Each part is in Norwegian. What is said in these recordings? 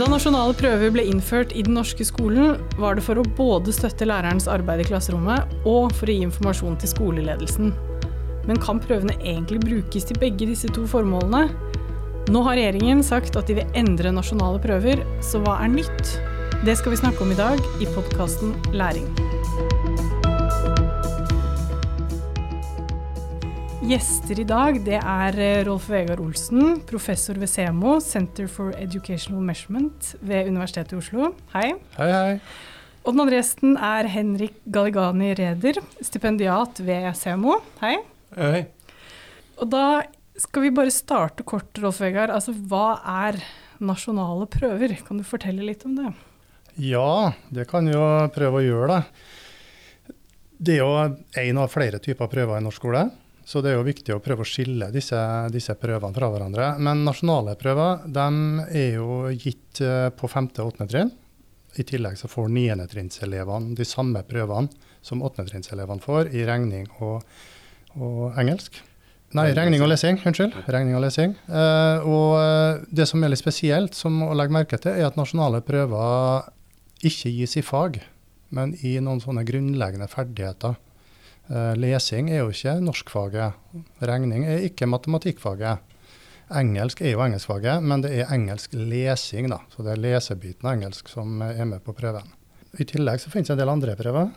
Da nasjonale prøver ble innført i den norske skolen, var det for å både støtte lærerens arbeid i klasserommet og for å gi informasjon til skoleledelsen. Men kan prøvene egentlig brukes til begge disse to formålene? Nå har regjeringen sagt at de vil endre nasjonale prøver, så hva er nytt? Det skal vi snakke om i dag i podkasten Læring. Gjester i dag det er eh, Rolf Vegard Olsen, professor ved SEMO, Center for Educational Measurement ved Universitetet i Oslo. Hei. Hei, hei. Og den andre gjesten er Henrik Galligani Reder, stipendiat ved SEMO. Hei. Hei. Og da skal vi bare starte kort, Rolf Vegard. Altså, hva er nasjonale prøver? Kan du fortelle litt om det? Ja, det kan jo prøve å gjøre, det. Det er jo én av flere typer prøver i norsk skole. Så det er jo viktig å prøve å skille disse, disse prøvene fra hverandre. Men nasjonale prøver de er jo gitt eh, på 5. og 8. trinn. I tillegg så får 9.trinnselevene de samme prøvene som 8.trinnselevene får i regning og, og, engelsk. Nei, regning og lesing. Unnskyld. Regning og lesing. Eh, og eh, det som er litt spesielt, som å legge merke til, er at nasjonale prøver ikke gis i fag, men i noen sånne grunnleggende ferdigheter. Uh, lesing er jo ikke norskfaget. Regning er ikke matematikkfaget. Engelsk er jo engelskfaget, men det er engelsk lesing, da. Så det er lesebiten av engelsk som er med på prøven. I tillegg så finnes det en del andre prøver.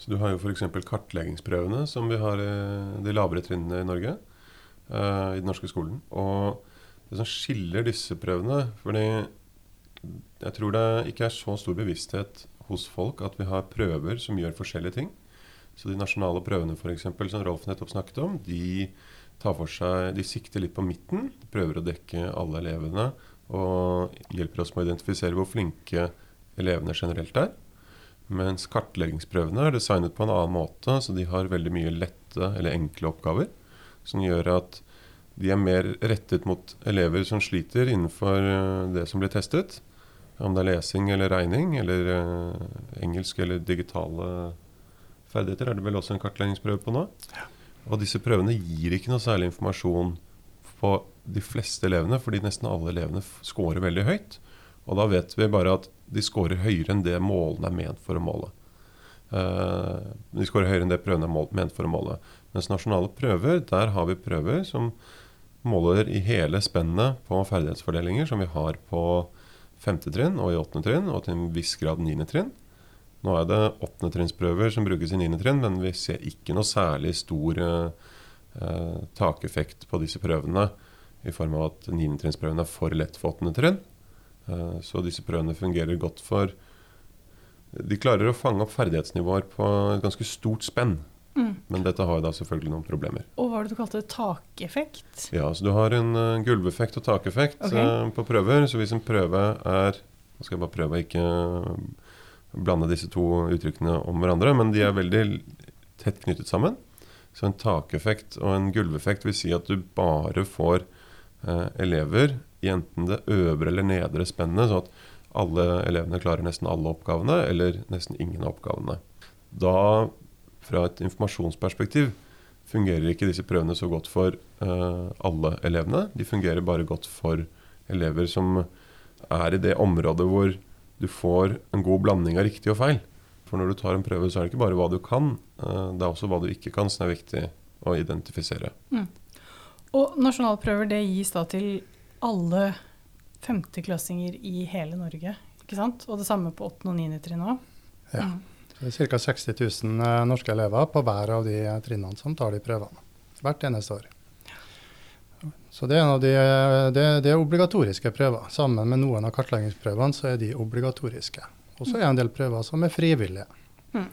Så Du har jo f.eks. kartleggingsprøvene, som vi har i de lavere trinnene i Norge. Uh, I den norske skolen. Og det som skiller disse prøvene fordi jeg tror det ikke er så stor bevissthet hos folk at vi har prøver som gjør forskjellige ting. Så de nasjonale prøvene for eksempel, som Rolf nettopp snakket om, de seg, de sikter litt på midten. Prøver å dekke alle elevene og hjelper oss med å identifisere hvor flinke elevene generelt er. Mens kartleggingsprøvene er designet på en annen måte, så de har veldig mye lette eller enkle oppgaver. Som gjør at de er mer rettet mot elever som sliter innenfor eh, det som blir testet. Om det er lesing eller regning, eller uh, engelsk eller digitale ferdigheter er det vel også en kartleggingsprøve på nå. Ja. Og disse prøvene gir ikke noe særlig informasjon på de fleste elevene, fordi nesten alle elevene scorer veldig høyt. Og da vet vi bare at de scorer høyere enn det målene er ment for å måle. Uh, de scorer høyere enn det prøvene er ment for å måle. Mens nasjonale prøver, der har vi prøver som måler i hele spennet på ferdighetsfordelinger som vi har på femte trinn og i åttende trinn, og til en viss grad niende trinn. Nå er det åttendetrinnsprøver som brukes i niende trinn, men vi ser ikke noe særlig stor eh, takeffekt på disse prøvene i form av at niendetrinnsprøvene er for lett for åttende trinn. Eh, så disse prøvene fungerer godt for De klarer å fange opp ferdighetsnivåer på et ganske stort spenn. Mm. Men dette har da selvfølgelig noen problemer. Og hva var det du kalte takeffekt? Ja, så Du har en uh, gulveffekt og takeffekt okay. uh, på prøver. Så hvis en prøve er Nå skal jeg bare prøve å ikke blande disse to uttrykkene om hverandre, men de er veldig tett knyttet sammen. Så en takeffekt og en gulveffekt vil si at du bare får eh, elever i enten det øvre eller nedre spennet, så at alle elevene klarer nesten alle oppgavene, eller nesten ingen av oppgavene. Da, fra et informasjonsperspektiv, fungerer ikke disse prøvene så godt for eh, alle elevene. De fungerer bare godt for elever som er i det området hvor du får en god blanding av riktig og feil. For når du tar en prøve, så er det ikke bare hva du kan, eh, det er også hva du ikke kan som er viktig å identifisere. Mm. Og nasjonalprøver det gis da til alle femteklassinger i hele Norge, ikke sant? Og det samme på åttende og niende trinn òg? Ja. Mm. Det er ca. 60 000 eh, norske elever på hver av de trinnene som tar de prøvene. Hvert eneste år. Så det er, de, det, det er, obligatoriske prøver. Sammen med noen av kartleggingsprøvene så er de obligatoriske. Og så er det en del prøver som er frivillige. Mm.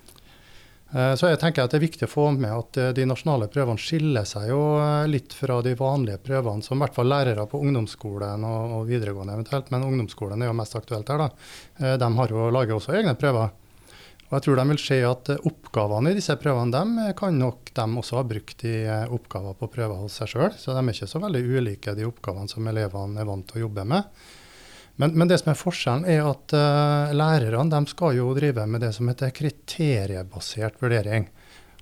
Eh, så jeg tenker at det er viktig å få med at eh, de nasjonale prøvene skiller seg jo eh, litt fra de vanlige prøvene, som i hvert fall lærere på ungdomsskolen og, og videregående eventuelt, men ungdomsskolen er jo mest aktuelt her. da. De har jo lager også egne prøver. Og jeg tror de vil se at eh, oppgavene i disse prøvene dem eh, kan nok de også ha brukt i eh, oppgaver på prøver hos seg sjøl. Så de er ikke så veldig ulike de oppgavene som elevene er vant til å jobbe med. Men, men det som er forskjellen, er at uh, lærerne skal jo drive med det som heter kriteriebasert vurdering.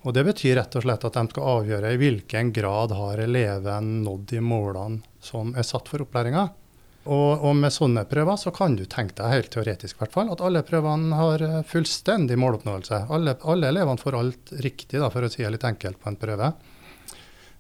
Og Det betyr rett og slett at de skal avgjøre i hvilken grad har eleven nådd de målene som er satt for opplæringa. Og, og, med sånne prøver så kan du tenke deg helt teoretisk i hvert fall, at alle prøvene har eh, fullstendig måloppnåelse. Alle, alle elevene får alt riktig, da, for å si det litt enkelt på en prøve.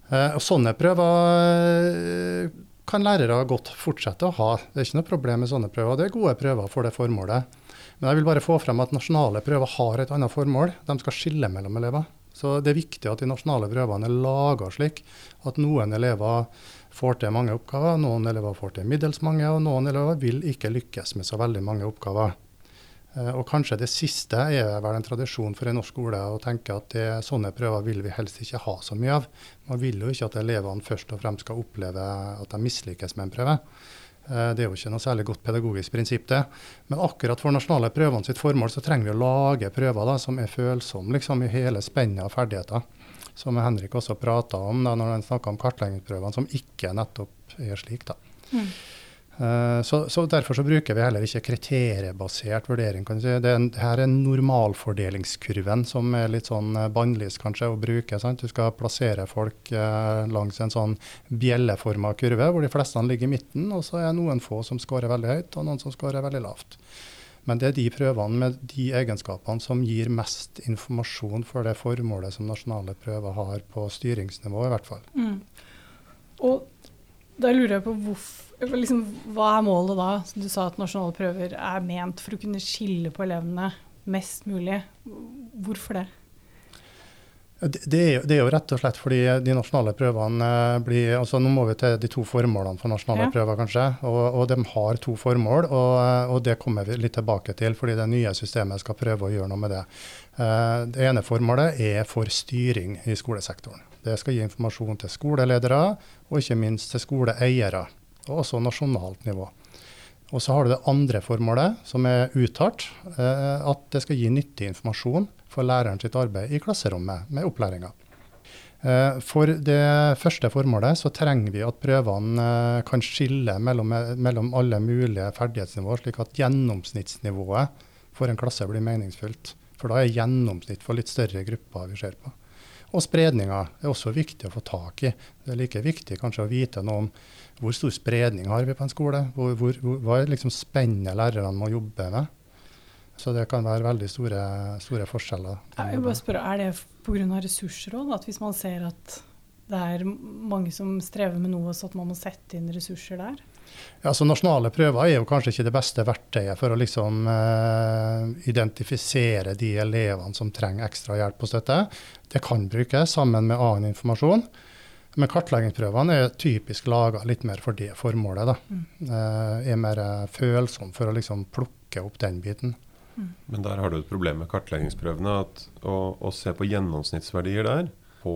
Eh, og Sånne prøver eh, kan lærere godt fortsette å ha. Det er ikke noe problem med sånne prøver. Det er gode prøver for det formålet. Men jeg vil bare få frem at nasjonale prøver har et annet formål. De skal skille mellom elever. Så det er viktig at de nasjonale prøvene er laga slik at noen elever får til mange oppgaver, noen elever får til middels mange, og noen elever vil ikke lykkes med så veldig mange oppgaver. Eh, og kanskje det siste er vel en tradisjon for en norsk skole å tenke at det, sånne prøver vil vi helst ikke ha så mye av. Man vil jo ikke at elevene først og fremst skal oppleve at de mislykkes med en prøve. Eh, det er jo ikke noe særlig godt pedagogisk prinsipp, det. Men akkurat for nasjonale prøvene sitt formål så trenger vi å lage prøver da, som er følsomme liksom, i hele spennet av ferdigheter som Henrik også prata om da, når han snakka om kartleggingsprøvene, som ikke nettopp er slik. da. Mm. Uh, så, så, Derfor så bruker vi heller ikke kriteriebasert vurdering. kan du si. Det er, her er normalfordelingskurven som er litt sånn uh, bannlyst kanskje å bruke. Sant? Du skal plassere folk uh, langs en sånn bjelleforma kurve, hvor de fleste ligger i midten. Og så er det noen få som scorer veldig høyt, og noen som scorer veldig lavt. Men det er de prøvene med de egenskapene som gir mest informasjon for det formålet som nasjonale prøver har på styringsnivå, i hvert fall. Mm. Og da lurer jeg på hvorfor, liksom, hva er målet da? Du sa at nasjonale prøver er ment for å kunne skille på elevene mest mulig. Hvorfor det? Det, det, er jo, det, er jo, rett og slett fordi de nasjonale prøvene eh, blir altså Nå må vi til de to formålene for nasjonale ja. prøver, kanskje. Og, og, de har to formål, og, eh, og, det kommer vi litt tilbake til, fordi det nye systemet skal prøve å gjøre noe med det. Eh, det ene formålet er for styring i skolesektoren. Det skal gi informasjon til skoleledere, og ikke minst til skoleeiere. Og også nasjonalt nivå. Og så har du det andre formålet, som er uttalt, at det skal gi nyttig informasjon for læreren sitt arbeid i klasserommet med opplæringa. Eh, for det første formålet så trenger vi at prøvene eh, kan skille mellom, mellom alle mulige ferdighetsnivåer, slik at gjennomsnittsnivået for en klasse blir meningsfullt. For da er gjennomsnitt for litt større grupper vi ser på. Og spredninga er også viktig å få tak i. Det er like viktig kanskje å vite noe om hvor stor spredning har vi på en skole. Hvor, hvor, hva er liksom spennet lærerne må jobbe med. Så det kan være veldig store, store forskjeller. Jeg vil bare spørre, Er det pga. ressurser òg? At hvis man ser at det er mange som strever med noe, så at man må sette inn ressurser der? Ja, så Nasjonale prøver er jo kanskje ikke det beste verktøyet for å liksom, uh, identifisere de elevene som trenger ekstra hjelp og støtte. Det kan brukes sammen med annen informasjon. Men kartleggingsprøvene er typisk laga litt mer for det formålet. Da. Mm. Uh, er mer følsom for å liksom plukke opp den biten. Men der har du et problem med kartleggingsprøvene. at Å, å se på gjennomsnittsverdier der på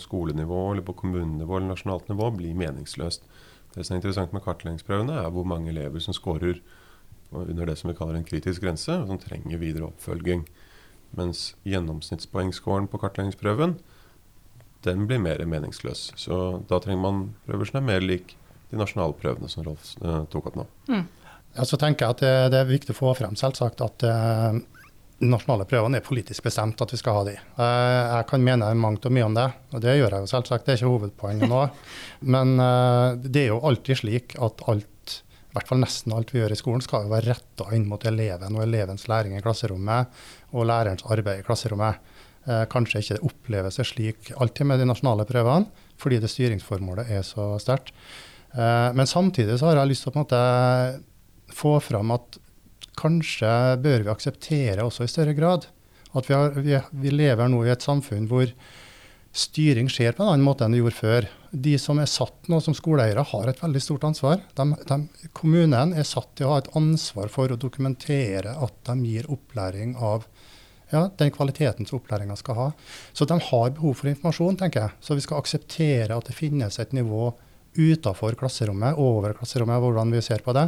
skolenivå eller på kommunenivå eller nasjonalt nivå blir meningsløst. Det som er interessant med kartleggingsprøvene, er hvor mange elever som scorer under det som vi kaller en kritisk grense, og som trenger videre oppfølging. Mens gjennomsnittspoengscoren på kartleggingsprøven den blir mer meningsløs. Så da trenger man prøver som er mer lik de nasjonale prøvene som Rolf uh, tok opp nå. Mm. Ja, så tenker jeg at det, det, er viktig å få frem selvsagt at eh, nasjonale prøvene er politisk bestemt at vi skal ha de. Eh, jeg kan mene mangt og mye om det, og det gjør jeg jo selvsagt. Det er ikke hovedpoenget nå. Men eh, det er jo alltid slik at alt, i hvert fall nesten alt vi gjør i skolen, skal jo være retta inn mot eleven og elevens læring i klasserommet og lærerens arbeid i klasserommet. kanskje ikke det oppleves slik alltid med de nasjonale prøvene, fordi det styringsformålet er så sterkt. men samtidig så har jeg lyst til å på en måte få fram at kanskje bør vi akseptere også i større grad at vi, har, vi, vi lever nå i et samfunn hvor styring skjer på en annen måte enn det gjorde før. De som er satt nå som skoleeiere, har et veldig stort ansvar. De, de, kommunen er satt til å ha et ansvar for å dokumentere at de gir opplæring av ja, den kvaliteten som opplæringa skal ha. Så de har behov for informasjon, tenker jeg. Så vi skal akseptere at det finnes et nivå utafor klasserommet, over klasserommet, hvordan vi ser på det,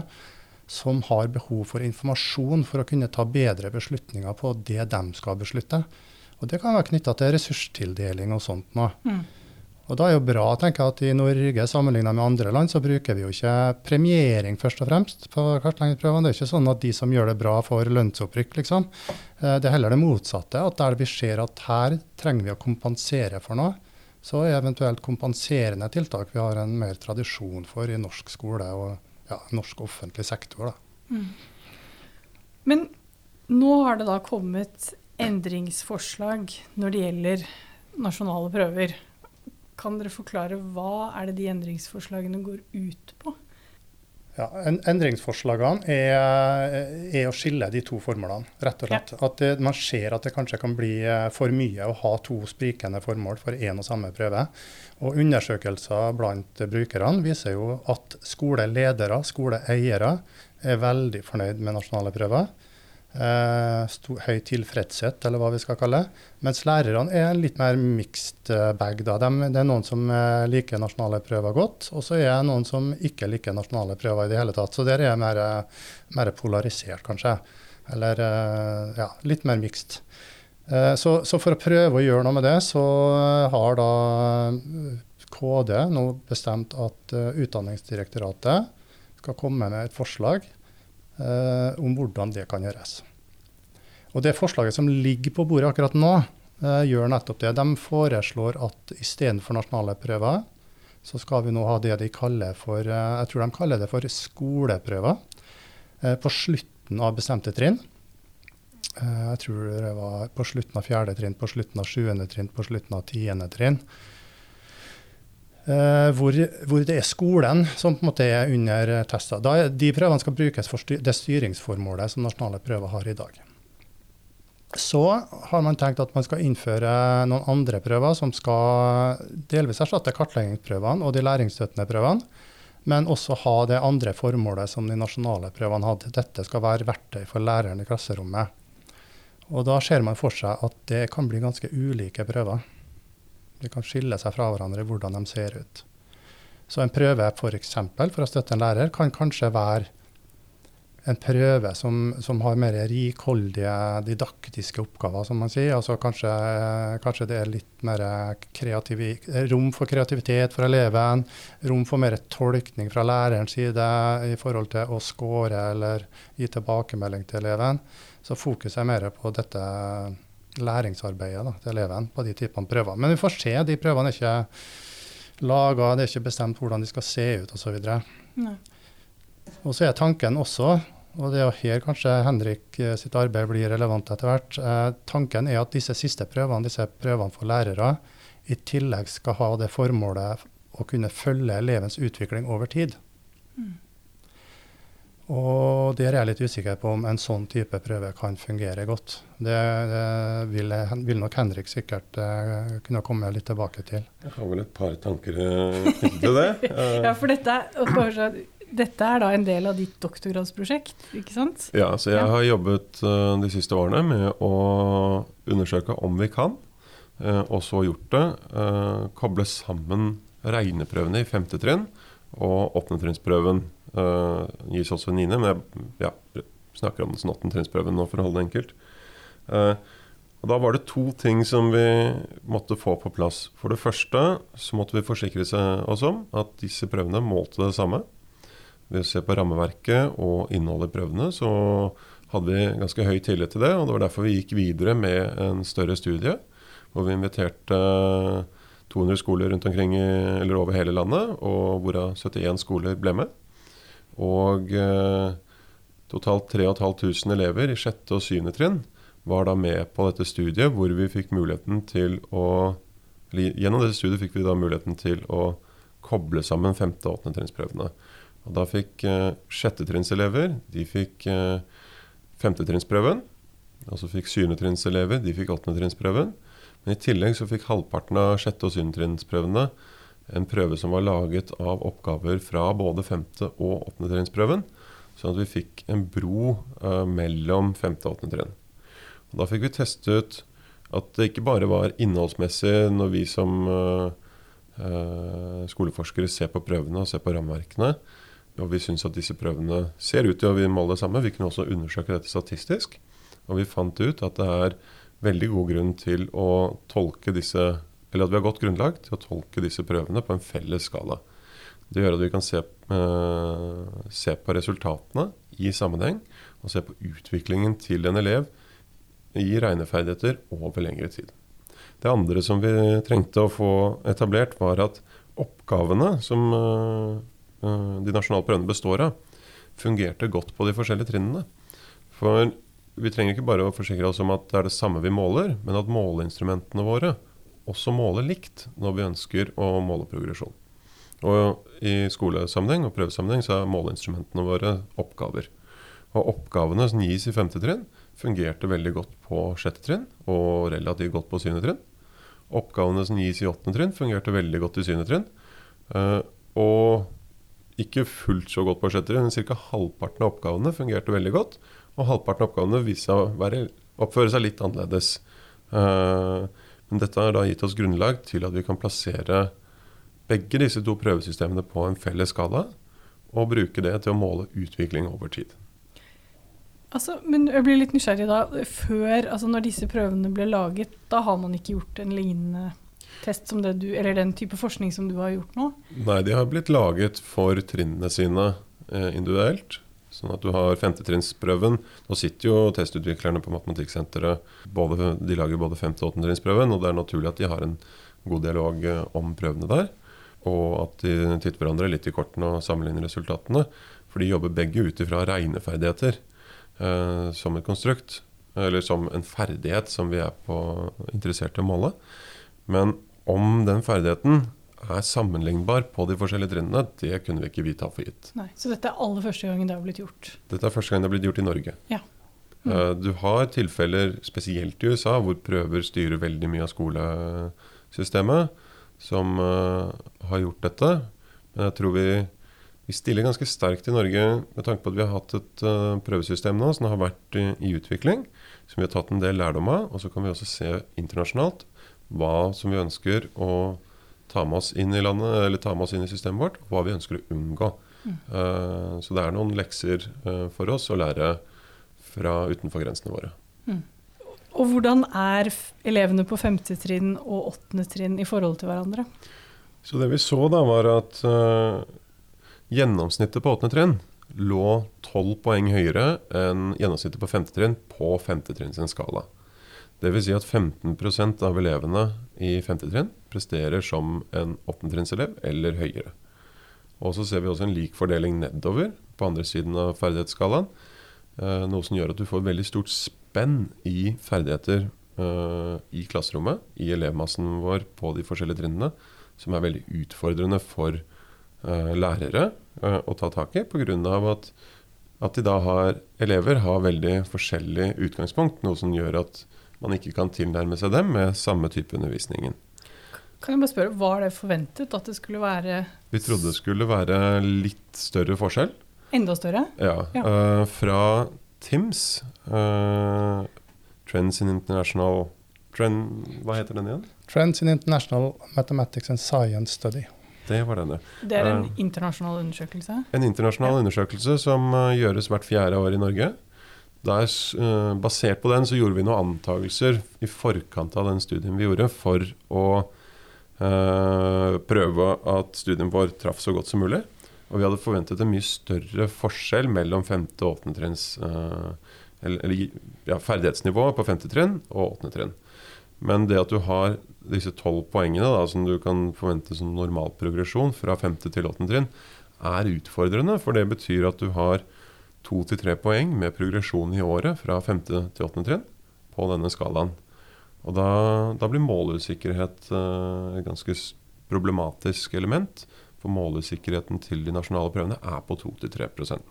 som har behov for informasjon for å kunne ta bedre beslutninger på det de skal beslutte. Og Det kan være knytta til ressurstildeling og sånt. nå. Mm. Og Da er jo bra tenker jeg, at i Norge sammenlignet med andre land, så bruker vi jo ikke premiering først og fremst på kartleggingsprøvene. Det er ikke sånn at de som gjør det bra, får lønnsopprykk, liksom. Eh, det er heller det motsatte. At der vi ser at her trenger vi å kompensere for noe, så er eventuelt kompenserende tiltak vi har en mer tradisjon for i norsk skole og ja, norsk offentlig sektor. Da. Men nå har det da kommet endringsforslag når det gjelder nasjonale prøver. Kan dere forklare hva er det de endringsforslagene går ut på? Ja, en, endringsforslagene er, er, å skille de to formålene, rett og slett. Ja. At det, man ser at det kanskje kan bli eh, for mye å ha to sprikende formål for én og samme prøve. Og Undersøkelser blant brukerne viser jo at skoleledere, skoleeiere, er veldig fornøyd med nasjonale prøver. Eh, sto, høy tilfredshet, eller hva vi skal kalle det. Mens lærerne er litt mer mixed eh, bag. Da. De, det er noen som eh, liker nasjonale prøver godt, og så er det noen som ikke liker nasjonale prøver i det hele tatt. Så der er jeg mer, mer polarisert, kanskje. Eller ja, litt mer mixed. Så, så, for å prøve å gjøre noe med det, så har da KD nå bestemt at Utdanningsdirektoratet skal komme med et forslag eh, om hvordan det kan gjøres. Og Det forslaget som ligger på bordet akkurat nå, eh, gjør nettopp det. De foreslår at istedenfor nasjonale prøver, så skal vi nå ha det de kaller for eh, jeg tror de kaller det for skoleprøver eh, på slutten av bestemte trinn. Eh, jeg tror det var på slutten av fjerde trinn, på slutten av sjuende trinn, på slutten av tiende trinn. Uh, hvor, hvor, det er skolen som på en måte er under testa. Da, de prøvene skal brukes for styr, det styringsformålet som nasjonale prøver har i dag. Så har man tenkt at man skal innføre noen andre prøver som skal delvis erstatte kartleggingsprøvene og de læringsstøttende prøvene, men også ha det andre formålet som de nasjonale prøvene hadde. Dette skal være verktøy for læreren i klasserommet. Og da ser man for seg at det kan bli ganske ulike prøver. De kan skille seg fra hverandre i hvordan de ser ut. Så en prøve for, eksempel, for å støtte en lærer kan kanskje være en prøve som, som har mer rikholdige didaktiske oppgaver, som man sier. Altså kanskje, kanskje det er litt mer rom for kreativitet for eleven. Rom for mer tolkning fra lærerens side i forhold til å score eller gi tilbakemelding til eleven. Så fokuset er mer på dette læringsarbeidet da, til eleven på de typene prøver. Men vi får se. De prøvene er ikke laga, det er ikke bestemt hvordan de skal se ut osv. Og så er tanken også, og det er her kanskje Henrik eh, sitt arbeid blir relevant etter hvert, eh, tanken er at disse siste prøvene, disse prøvene for lærere, i tillegg skal ha det formålet å kunne følge elevens utvikling over tid. Mm. Og der er jeg litt usikker på om en sånn type prøve kan fungere godt. Det, det vil, vil, nok Henrik sikkert uh, kunne komme litt tilbake til. Jeg har vel et par tanker knyttet til det. ja, for dette, dette, er da en del av ditt doktorgradsprosjekt, ikke sant? Ja, så jeg har jobbet uh, de siste årene med å undersøke om vi kan, og så gjort det. koble sammen regneprøvene i femte trinn og åttendetrinnsprøven Uh, gis også en niende, men jeg ja, snakker om den sånn åttendetrinnsprøven nå for å holde det enkelt. Uh, og Da var det to ting som vi måtte få på plass. For det første så måtte vi forsikre oss om at disse prøvene målte det samme. Ved å se på rammeverket og innholdet i prøvene så hadde vi ganske høy tillit til det. og Det var derfor vi gikk videre med en større studie, hvor vi inviterte 200 skoler rundt omkring i, eller over hele landet, og hvorav 71 skoler ble med. Og eh, totalt 3500 elever i sjette og syvende trinn var da med på dette studiet, hvor vi fikk muligheten til å Gjennom dette studiet fikk vi da muligheten til å koble sammen femte- og åttendetrinnsprøvene. Og da fikk eh, sjettetrinnselever de fikk eh, femtetrinnsprøven. Og så fikk syvendetrinnselever de fikk åttendetrinnsprøven. Men i tillegg så fikk halvparten av sjette- og syvendetrinnsprøvene en prøve som var laget av oppgaver fra både femte- og åttendetrinnsprøven. Sånn at vi fikk en bro uh, mellom femte og åttende trinn. Da fikk vi testet at det ikke bare var innholdsmessig når vi som uh, uh, skoleforskere ser på prøvene og ser på rammeverkene, og vi syns at disse prøvene ser ut til å måle det samme. Vi kunne også undersøke dette statistisk. Og vi fant ut at det er veldig god grunn til å tolke disse eller at vi har godt grunnlag til å tolke disse prøvene på en felles skala. Det gjør at vi kan se, eh, se, på resultatene i sammenheng, og se på utviklingen til en elev i regneferdigheter over lengre tid. Det andre som vi trengte å få etablert, var at oppgavene som uh, eh, de nasjonale prøvene består av, fungerte godt på de forskjellige trinnene. For vi trenger ikke bare å forsikre oss om at det er det samme vi måler, men at måleinstrumentene våre også måle likt når vi ønsker å måle progresjon. Og I skolesammenheng og prøvesammenheng så er måleinstrumentene våre oppgaver. Og oppgavene som gis i femte trinn, fungerte veldig godt på sjette trinn og relativt godt på syvende trinn. Oppgavene som gis i åttende trinn, fungerte veldig godt i syvende trinn. Uh, og ikke fullt så godt på sjette trinn, men ca. halvparten av oppgavene fungerte veldig godt. Og halvparten av oppgavene viste seg å oppføre seg litt annerledes. Uh, men dette har da gitt oss grunnlag til at vi kan plassere begge disse to prøvesystemene på en felles skala, og bruke det til å måle utvikling over tid. Altså, men jeg blir litt nysgjerrig da. Før, altså når disse prøvene ble laget, da har man ikke gjort en lignende test som det du, eller den type forskning som du har gjort nå? Nei, de har blitt laget for trinnene sine eh, individuelt. Sånn at du har femtetrinnsprøven. Nå sitter jo testutviklerne på Matematikksenteret. De lager både femte- og åttendetrinnsprøven, og det er naturlig at de har en god dialog eh, om prøvene der. Og at de titter hverandre litt i kortene og sammenligner resultatene. For de jobber begge ut ifra regneferdigheter eh, som et konstrukt. Eller som en ferdighet som vi er på, interessert i å måle. Men om den ferdigheten er sammenlignbar på de forskjellige trinnene, det kunne vi ikke vi ta for gitt. Nei, Så dette er aller første gangen det har blitt gjort? Dette er første gang det har blitt gjort i Norge. Ja. Mm. Du har tilfeller, spesielt i USA, hvor prøver styrer veldig mye av skolesystemet, som uh, har gjort dette. Men jeg tror vi, vi, stiller ganske sterkt i Norge med tanke på at vi har hatt et uh, prøvesystem nå som har vært i, i utvikling, som vi har tatt en del lærdom av. Og så kan vi også se internasjonalt hva som vi ønsker å ta med oss inn i landet, eller ta med oss inn i systemet vårt, og hva vi ønsker å unngå. Mm. Uh, så det er noen lekser uh, for oss å lære fra utenfor grensene våre. Mm. Og hvordan er elevene på femte trinn og åttende trinn i forhold til hverandre? Så det vi så da, var at uh, gjennomsnittet på åttende trinn lå tolv poeng høyere enn gjennomsnittet på femte trinn på femte trinn sin skala. Dvs. Si at 15% av elevene i 5. trinn presterer som en 8. trinnselev eller høyere. Og så ser vi også en lik fordeling nedover på andre siden av ferdighetsskalaen. Eh, noe som gjør at du får veldig stort spenn i ferdigheter eh, i klasserommet, i elevmassen vår på de forskjellige trinnene, som er veldig utfordrende for eh, lærere å ta tak i, pga. at at de da har, elever har veldig forskjellig utgangspunkt, noe som gjør at man ikke kan tilnærme seg dem med samme type undervisningen. Kan jeg bare spørre, Var det forventet at det skulle være Vi trodde det skulle være litt større forskjell. Enda større? Ja. ja. Uh, fra TIMS, uh, Trends in International Trend, Hva heter den igjen? Trends in International Mathematics and Science Study. Det var den, ja. Det er en uh, internasjonal undersøkelse? En internasjonal ja. undersøkelse som gjøres hvert fjerde år i Norge. Der, uh, basert på den så gjorde vi noen antakelser i forkant av den studien vi gjorde, for å uh, prøve at studien vår traff så godt som mulig. Og vi hadde forventet en mye større forskjell mellom femte og åttende trinns eller, eller ja, ferdighetsnivået på femte trinn og åttende trinn. Men det at du har disse tolv poengene da, som du kan forvente som normal progresjon fra femte til åttende trinn, er utfordrende. For det betyr at du har to til tre poeng med progresjon i året fra femte til åttende trinn på denne skalaen. Og da, da blir måleusikkerhet uh, et ganske problematisk element. For måleusikkerheten til de nasjonale prøvene er på 2-3%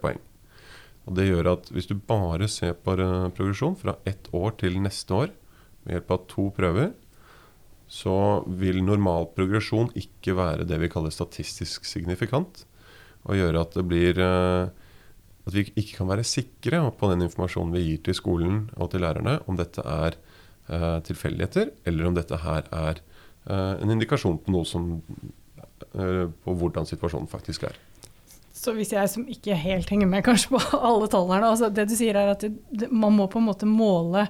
poeng. Og Det gjør at hvis du bare ser på uh, progresjon fra ett år til neste år ved hjelp av to prøver, så vil normal progresjon ikke være det vi kaller statistisk signifikant. Og gjøre at det blir uh, at vi ikke kan være sikre på den informasjonen vi gir til skolen og til lærerne, om dette er uh, tilfeldigheter, eller om dette her er uh, en indikasjon på noe som uh, på hvordan situasjonen faktisk er. Så hvis jeg som ikke helt henger med kanskje på alle tallene, altså det du sier er at det, man må på en måte måle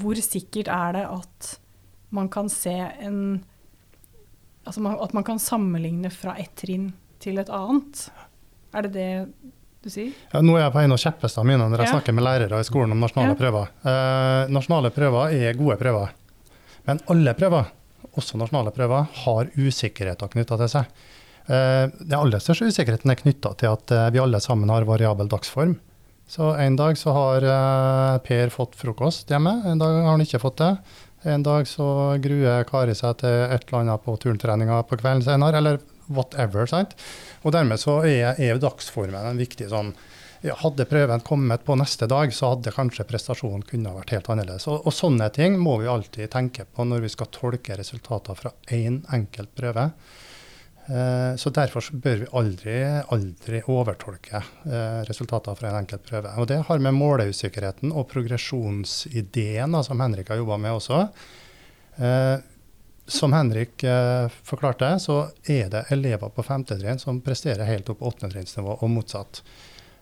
hvor sikkert er det at man kan se en Altså man, at man kan sammenligne fra ett trinn til et annet. Er det det du sier? Ja, nå er jeg på en av kjepphestene mine når jeg ja. snakker med lærere i skolen om nasjonale prøver. Eh, nasjonale prøver er gode prøver. Men alle prøver, også nasjonale prøver, har usikkerheter knytta til seg. Eh, Den aller største usikkerheten er knytta til at eh, vi alle sammen har variabel dagsform. Så en dag så har eh, Per fått frokost hjemme, en dag har han ikke fått det. En dag så gruer Kari seg til et eller annet på turntreninga på kvelden senere, eller whatever. sant? Og dermed så er, er dagsformen en viktig sånn Hadde prøven kommet på neste dag, så hadde kanskje prestasjonen kunne vært helt annerledes. Og, og sånne ting må vi alltid tenke på når vi skal tolke resultater fra én enkelt prøve. Eh, Så Derfor bør vi aldri, aldri overtolke eh, resultater fra en enkelt prøve. Og Det har med måleusikkerheten og progresjonsideen som Henrik har jobba med også. Eh, Som Henrik eh, forklarte, så er det elever på 5. trinn som presterer helt opp på trinnsnivå, og motsatt.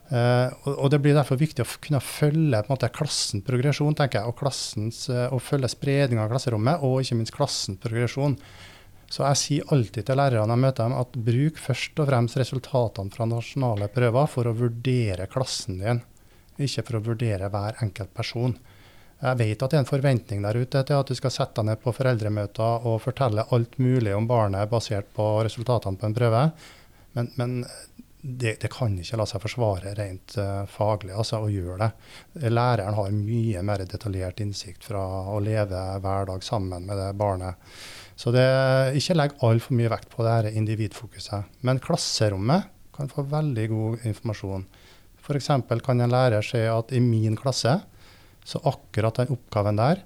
Eh, og, og Det blir derfor viktig å kunne følge måte klassens progresjon, tenker jeg, og, klassens, eh, og følge spredninga av klasserommet, og ikke minst klassens progresjon. Så jeg sier alltid til lærerne jeg møter dem, at bruk først og fremst resultatene fra nasjonale prøver for å vurdere klassen din, ikke for å vurdere hver enkelt person. Jeg vet at det er en forventning der ute til at du skal sette deg ned på foreldremøter og fortelle alt mulig om barnet basert på resultatene på en prøve, men, men det, det kan ikke la seg forsvare rent uh, faglig altså, å gjøre det. Læreren har mye mer detaljert innsikt fra å leve hver dag sammen med det barnet. Så det, ikke legg altfor mye vekt på det her individfokuset. Men klasserommet kan få veldig god informasjon. F.eks. kan en lærer se at i min klasse, så akkurat den oppgaven der,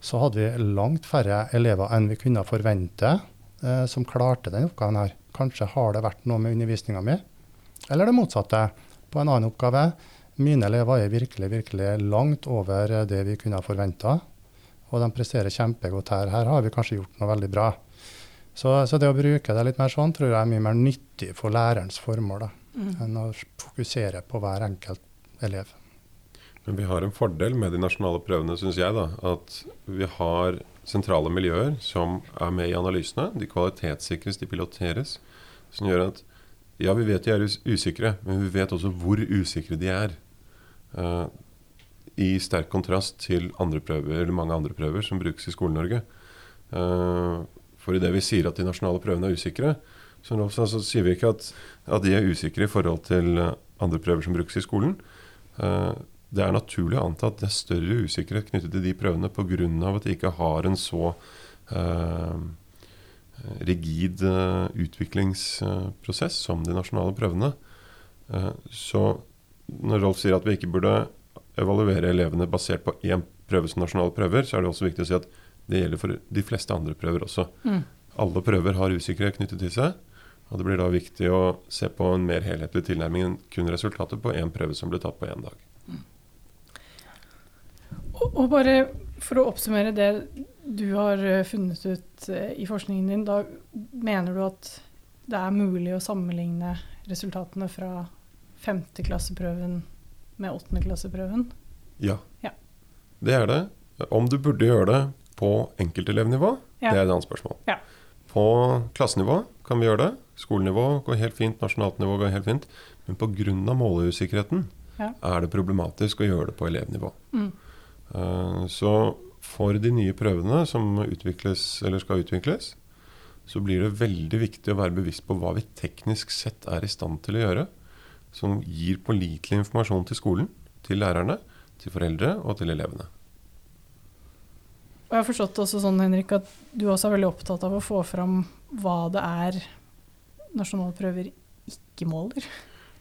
så hadde vi langt færre elever enn vi kunne forvente eh, som klarte den oppgaven her. Kanskje har det vært noe med undervisninga mi. Eller det motsatte. På en annen oppgave. Mine elever er virkelig, virkelig langt over det vi kunne ha forventa. Og de presterer kjempegodt her. Her har vi kanskje gjort noe veldig bra. Så, så det å bruke det litt mer sånn, tror jeg er mye mer nyttig for lærerens formål da, enn å fokusere på hver enkelt elev. Men vi har en fordel med de nasjonale prøvene, syns jeg. da, At vi har sentrale miljøer som er med i analysene. De kvalitetssikres, de piloteres. Som gjør at ja, vi vet de er usikre, men vi vet også hvor usikre de er. Uh, I sterk kontrast til andre prøver, mange andre prøver som brukes i Skole-Norge. Uh, for idet vi sier at de nasjonale prøvene er usikre, så, så, sier vi ikke at, at de er usikre i forhold til eh, andre prøver som brukes i skolen. Eh, det er naturlig å anta at det er større usikkerhet knyttet til de prøvene pga. at de ikke har en så eh, rigid eh, utviklingsprosess som de nasjonale prøvene. Eh, så når Rolf sier at vi ikke burde evaluere elevene basert på én prøve som nasjonale prøver, så er det også viktig å si at det gjelder for de fleste andre prøver også. Mm. Alle prøver har usikkerhet knyttet til seg. Og det blir da viktig å se på en mer helhetlig tilnærming enn kun resultatet på én prøve som ble tatt på én dag. Og, bare for å oppsummere det du har eh, funnet ut eh, i forskningen din, da mener du at det er mulig å sammenligne resultatene fra femteklasseprøven med åttendeklasseprøven? Ja. Ja. Det er det. Om du burde gjøre det på enkeltelevnivå, Ja. det er et annet spørsmål. Ja. På klassenivå kan vi gjøre det. Skolenivå går helt fint, nasjonalt nivå går helt fint. Men pga. måleusikkerheten Ja. er det problematisk å gjøre det på elevnivå. Mm. Eh, Så for de nye prøvene som utvikles, eller skal utvikles, så blir det veldig viktig å være bevisst på hva vi teknisk sett er i stand til å gjøre. Som gir pålitelig informasjon til skolen, til lærerne, til foreldre og til elevene. Og jeg har forstått også sånn, Henrik, at du også er veldig opptatt av å få fram hva det er nasjonale prøver ikke måler.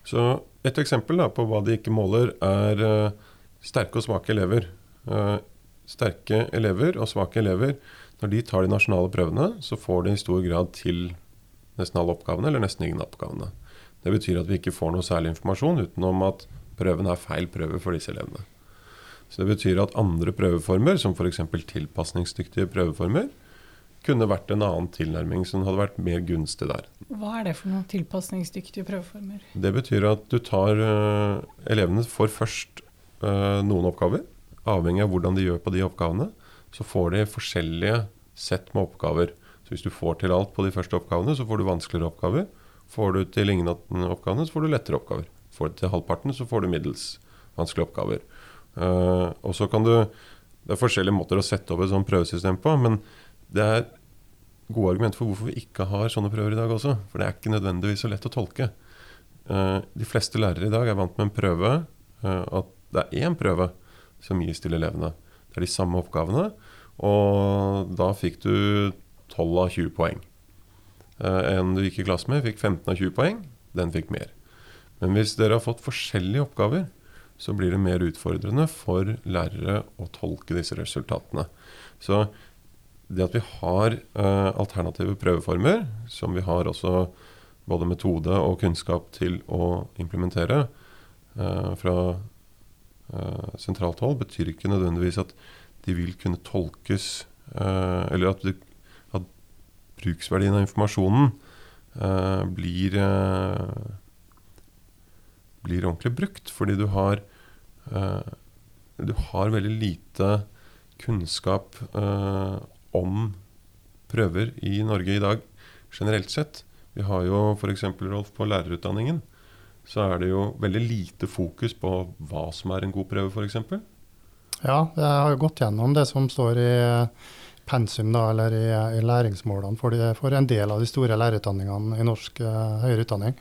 Så et eksempel da, på hva de ikke måler, er eh, sterke og svake elever. Eh, sterke elever og svake elever, når de tar de nasjonale prøvene, så får de i stor grad til nesten alle oppgavene, eller nesten ingen av oppgavene. Det betyr at vi ikke får noe særlig informasjon utenom at prøven er feil prøve for disse elevene. Så det betyr at andre prøveformer, som f.eks. tilpasningsdyktige prøveformer, kunne vært en annen tilnærming som hadde vært mer gunstig der. Hva er det for noen tilpasningsdyktige prøveformer? Det betyr at du tar uh, Elevene får først uh, noen oppgaver. Avhengig av hvordan de gjør på de oppgavene, så får de forskjellige sett med oppgaver. Så hvis du får til alt på de første oppgavene, så får du vanskeligere oppgaver. Får du til ingen av oppgavene, så får du lettere oppgaver. Får du til halvparten, så får du middels vanskelige oppgaver. Uh, og så kan du Det er forskjellige måter å sette opp et sånt prøvesystem på, men det er gode argumenter for hvorfor vi ikke har sånne prøver i dag også. For det er ikke nødvendigvis så lett å tolke. Uh, de fleste lærere i dag er vant med en prøve, uh, at det er én prøve som gis til elevene. Det er de samme oppgavene, og da fikk du 12 av 20 poeng. Eh, en du gikk i klasse med, fikk 15 av 20 poeng. Den fikk mer. Men hvis dere har fått forskjellige oppgaver, så blir det mer utfordrende for lærere å tolke disse resultatene. Så det at vi har uh, alternative prøveformer, som vi har også både metode og kunnskap til å implementere uh, fra sentralt hold, betyr ikke nødvendigvis at de vil kunne tolkes Eller at, det, at, bruksverdien av informasjonen blir blir ordentlig brukt. Fordi du har, uh, du har veldig lite kunnskap uh, om prøver i Norge i dag generelt sett. Vi har jo f.eks. Rolf på lærerutdanningen. Så er det jo veldig lite fokus på hva som er en god prøve, f.eks. Ja, jeg har jo gått gjennom det som står i pensum, da, eller i, i læringsmålene for, de, for, en del av de store lærerutdanningene i norsk uh, høyere utdanning.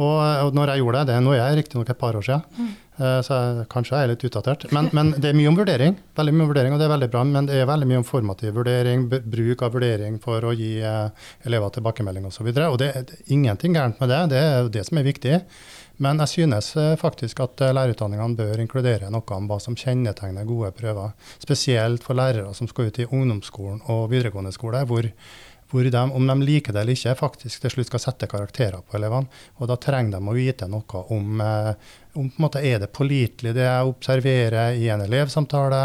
Og, og når jeg gjorde det, det nå er jeg riktignok et par år siden, mm. Uh, så jeg, kanskje jeg er litt utdatert. Men, men, det er mye om vurdering, veldig mye om vurdering, og det er veldig bra. Men det er veldig mye om formativ vurdering, bruk av vurdering for å gi uh, elever tilbakemelding osv. Og, så og det er ingenting gærent med det, det er det som er viktig. Men jeg synes uh, faktisk at lærerutdanningene bør inkludere noe om hva som kjennetegner gode prøver. Spesielt for lærere som skal ut i ungdomsskolen og videregående skole, hvor hvor de, om de liker det eller ikke, faktisk til slutt skal sette karakterer på elevene. Og da trenger de å vite noe om, eh, om på en måte, er det pålitelig det jeg observerer i en elevsamtale.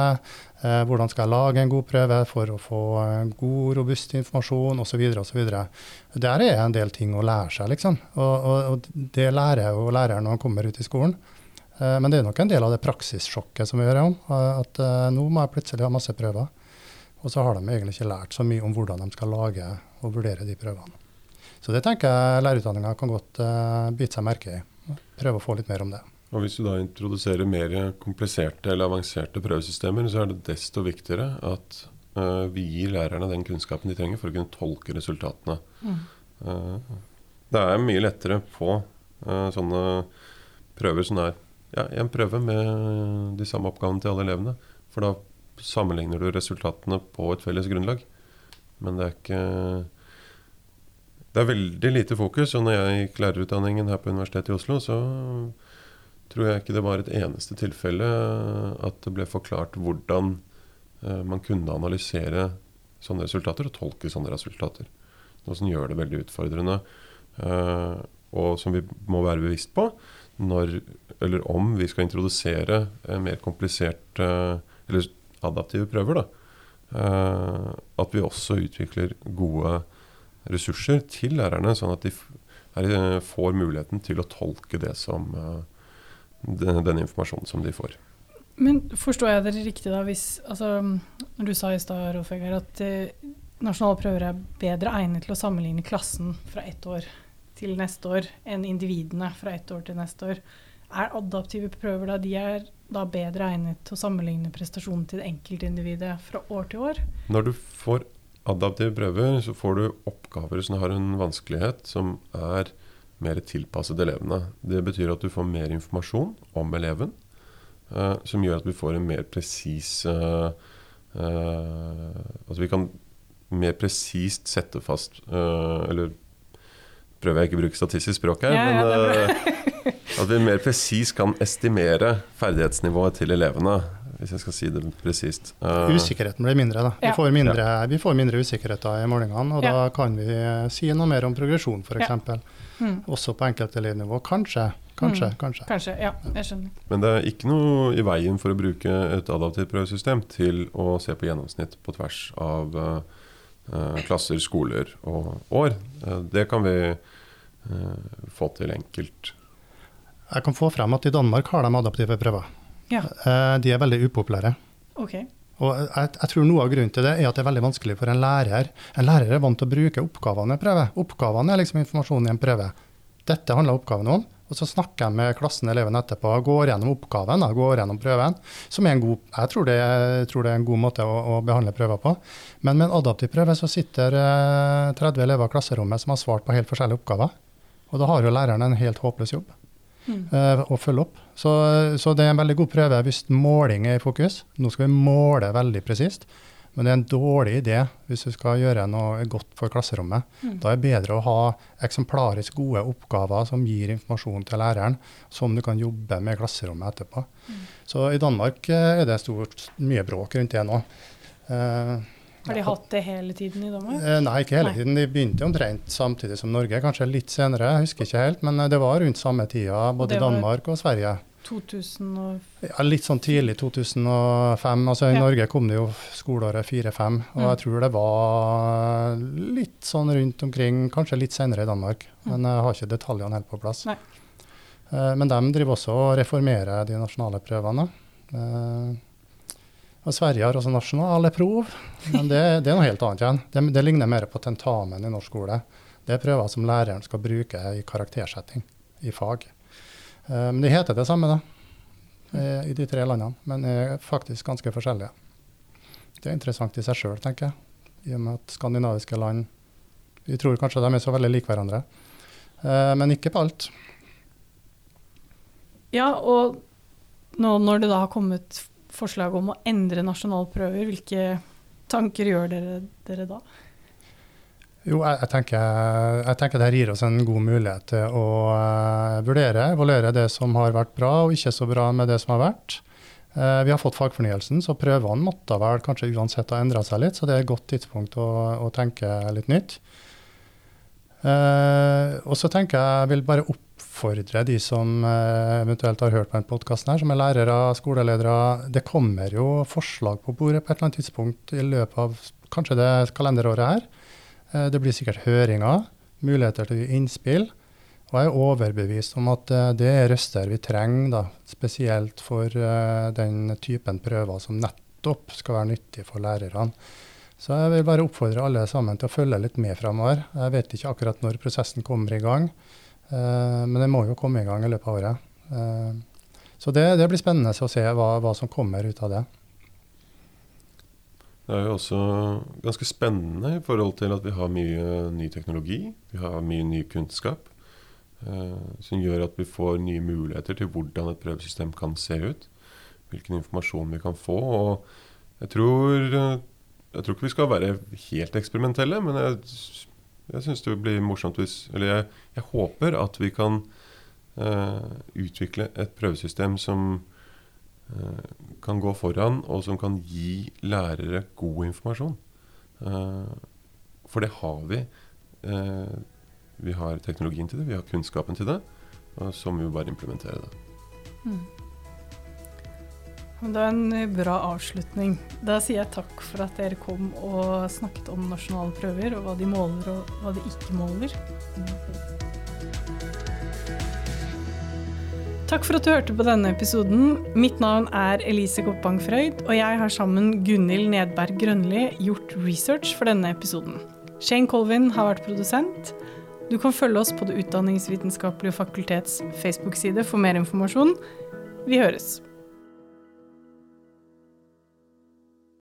Eh, hvordan skal jeg lage en god prøve for å få god, robust informasjon osv. Der er en del ting å lære seg, liksom. Og, og, og det lærer jo læreren når han kommer ut i skolen. Eh, men det er nok en del av det praksissjokket som vi gjør om. At eh, nå må jeg plutselig ha masse prøver. Og så har de egentlig ikke lært så mye om hvordan de skal lage og vurdere de prøvene. Så det tenker jeg lærerutdanninga kan godt uh, bite seg merke i. Prøve å få litt mer om det. Og Hvis du da introduserer mer kompliserte eller avanserte prøvesystemer, så er det desto viktigere at uh, vi gir lærerne den kunnskapen de trenger for å kunne tolke resultatene. Mm. Uh, det er mye lettere på sånne prøver som er ja, en prøve med de samme oppgavene til alle elevene. For da sammenligner du resultatene på et felles grunnlag. Men det er ikke Det er veldig lite fokus. Og når jeg gikk lærerutdanningen her på Universitetet i Oslo, så tror jeg ikke det var et eneste tilfelle at det ble forklart hvordan eh, man kunne analysere sånne resultater og tolke sånne resultater. Noe som gjør det veldig utfordrende, eh, og som vi må være bevisst på når, eller om vi skal introdusere mer komplisert eh, eller adaptive prøver. Da. At vi også utvikler gode ressurser til lærerne, sånn at de får muligheten til å tolke det som den, den, informasjonen som de får. Men forstår jeg dere riktig da, hvis altså, Når du sa i stad Rolf at eh, nasjonale prøver er bedre egnet til å sammenligne klassen fra ett år til neste år enn individene fra ett år til neste år. Er adaptive prøver da de er da bedre egnet til å sammenligne prestasjonen til det enkeltindividet fra år til år? Når du får adaptive prøver, så får du oppgaver som har en vanskelighet som er mer tilpasset elevene. Det betyr at du får mer informasjon om eleven, eh, som gjør at vi får en mer presis eh, eh, Altså vi kan mer presist sette fast Eller prøver jeg ikke å bruke statistisk språk her, ja, men At vi mer presis kan estimere ferdighetsnivået til elevene. Hvis jeg skal si det presist. Uh, Usikkerheten blir mindre. da. Vi, får mindre, ja. vi får mindre usikkerheter i målingene, og ja. da kan vi si noe mer om progresjon f.eks. Mm. Også på enkeltelevnivå. Kanskje. Kanskje, mm. kanskje. Kanskje, ja, jeg skjønner. Men det er ikke noe i veien for å bruke et adaptivt prøvesystem til å se på gjennomsnitt på tvers av uh, klasser, skoler og år. Uh, det kan vi få til enkelt jeg kan få frem at i Danmark har de adaptive prøver. Ja. Eh, de er veldig upopulære. Okay. Og jeg, jeg, tror Noe av grunnen til det er at det er veldig vanskelig for en lærer. En lærer er vant til å bruke oppgavene i prøve. Oppgavene er liksom informasjonen i en prøve. Dette handler oppgavene om. Og så snakker jeg med klassen eleven etterpå, går gjennom oppgaven, da, går gjennom prøven. Som er en god, jeg tror det, jeg tror det er en god måte å, å, behandle prøver på. Men med en adaptiv prøve så sitter eh, 30 elever i klasserommet som har svart på helt forskjellige oppgaver. Og da har jo læreren en helt håpløs jobb Mm. eh, å følge opp. Så, så det er en veldig god prøve hvis måling er i fokus. Nå skal vi måle veldig presist. Men det er en dårlig idé hvis du skal gjøre noe godt for klasserommet. Mm. Da er det bedre å ha eksemplarisk gode oppgaver som gir informasjon til læreren, som du kan jobbe med i klasserommet etterpå. Mm. Så i Danmark eh, er det stort, mye bråk rundt det nå. Eh, Har de hatt det hele tiden i Danmark? eh, Nei, ikke hele Nei. tiden. De begynte omtrent samtidig som Norge, kanskje litt senere. Jeg husker ikke helt, men eh, det var rundt samme tida både i Danmark og Sverige. 2000 og Ja, litt sånn tidlig 2005. altså I Ja. Norge kom det jo skoleåret 4-5, og Mm. jeg tror det var litt sånn rundt omkring, kanskje litt senere i Danmark. Men jeg har ikke detaljene helt på plass. Nei. Eh, Men de driver også og reformerer de nasjonale prøvene. Og Sverige har også nasjonale prov, men det, det er noe helt annet igjen. Det, det ligner mer på tentamen i norsk skole. Det er prøver som læreren skal bruke i karaktersetting i fag. Eh, Men det heter det samme, da eh, i de tre landene, men er faktisk ganske forskjellige. Det er interessant i seg sjøl, tenker jeg. I og med at skandinaviske land Vi tror kanskje de er så veldig like hverandre, eh, men ikke på alt. Ja, og nå når det da har kommet forslag om å endre nasjonalprøver, hvilke tanker gjør dere, dere da? Jo, jeg, jeg, tenker, jeg tenker det her gir oss en god mulighet til å eh, vurdere, evaluere det som har vært bra og ikke så bra med det som har vært. Eh, vi har fått fagfornyelsen, så prøvene måtte vel kanskje uansett ha endra seg litt, så det er et godt tidspunkt å, å tenke litt nytt. Eh, og så tenker jeg jeg vil bare oppfordre de som uh, eventuelt har hørt på denne podkasten som er lærere, skoleledere. Det kommer jo forslag på bordet på et eller annet tidspunkt i løpet av kanskje det kalenderåret her. Uh, det blir sikkert høringer, muligheter til innspill. Og jeg er overbevist om at det er røster vi trenger, da, spesielt for den typen prøver som nettopp skal være nyttig for lærerne. Så jeg vil bare oppfordre alle sammen til å følge litt med framover. Jeg vet ikke akkurat når prosessen kommer i gang, eh, men den må jo komme i gang i løpet av året. Eh, så det, det blir spennende å se hva, hva som kommer ut av det. Det er jo også ganske spennende i forhold til at vi har mye ny teknologi. Vi har mye ny kunnskap. eh, som gjør at vi får nye muligheter til hvordan et prøvesystem kan se ut. Hvilken informasjon vi kan få. Og jeg tror, jeg tror ikke vi skal være helt eksperimentelle, men jeg, jeg syns det blir morsomt hvis Eller jeg, jeg håper at vi kan uh, utvikle et prøvesystem som uh, kan gå foran, og som kan gi lærere god informasjon. Uh, for det har vi. Vi har teknologien til det, vi har kunnskapen til det. Og så må vi bare implementere det. Mm. Det var en eh, bra avslutning. Da sier jeg takk for at dere kom og snakket om nasjonale prøver, og hva de måler og hva de ikke måler. Takk for at du hørte på denne episoden. Mitt navn er Elise Koppang Frøyd, og jeg har sammen Gunhild Nedberg Grønli gjort research for denne episoden. Shane Colvin har vært produsent. Du kan følge oss på Det utdanningsvitenskapelige fakultets Facebook-side for mer informasjon. Vi høres.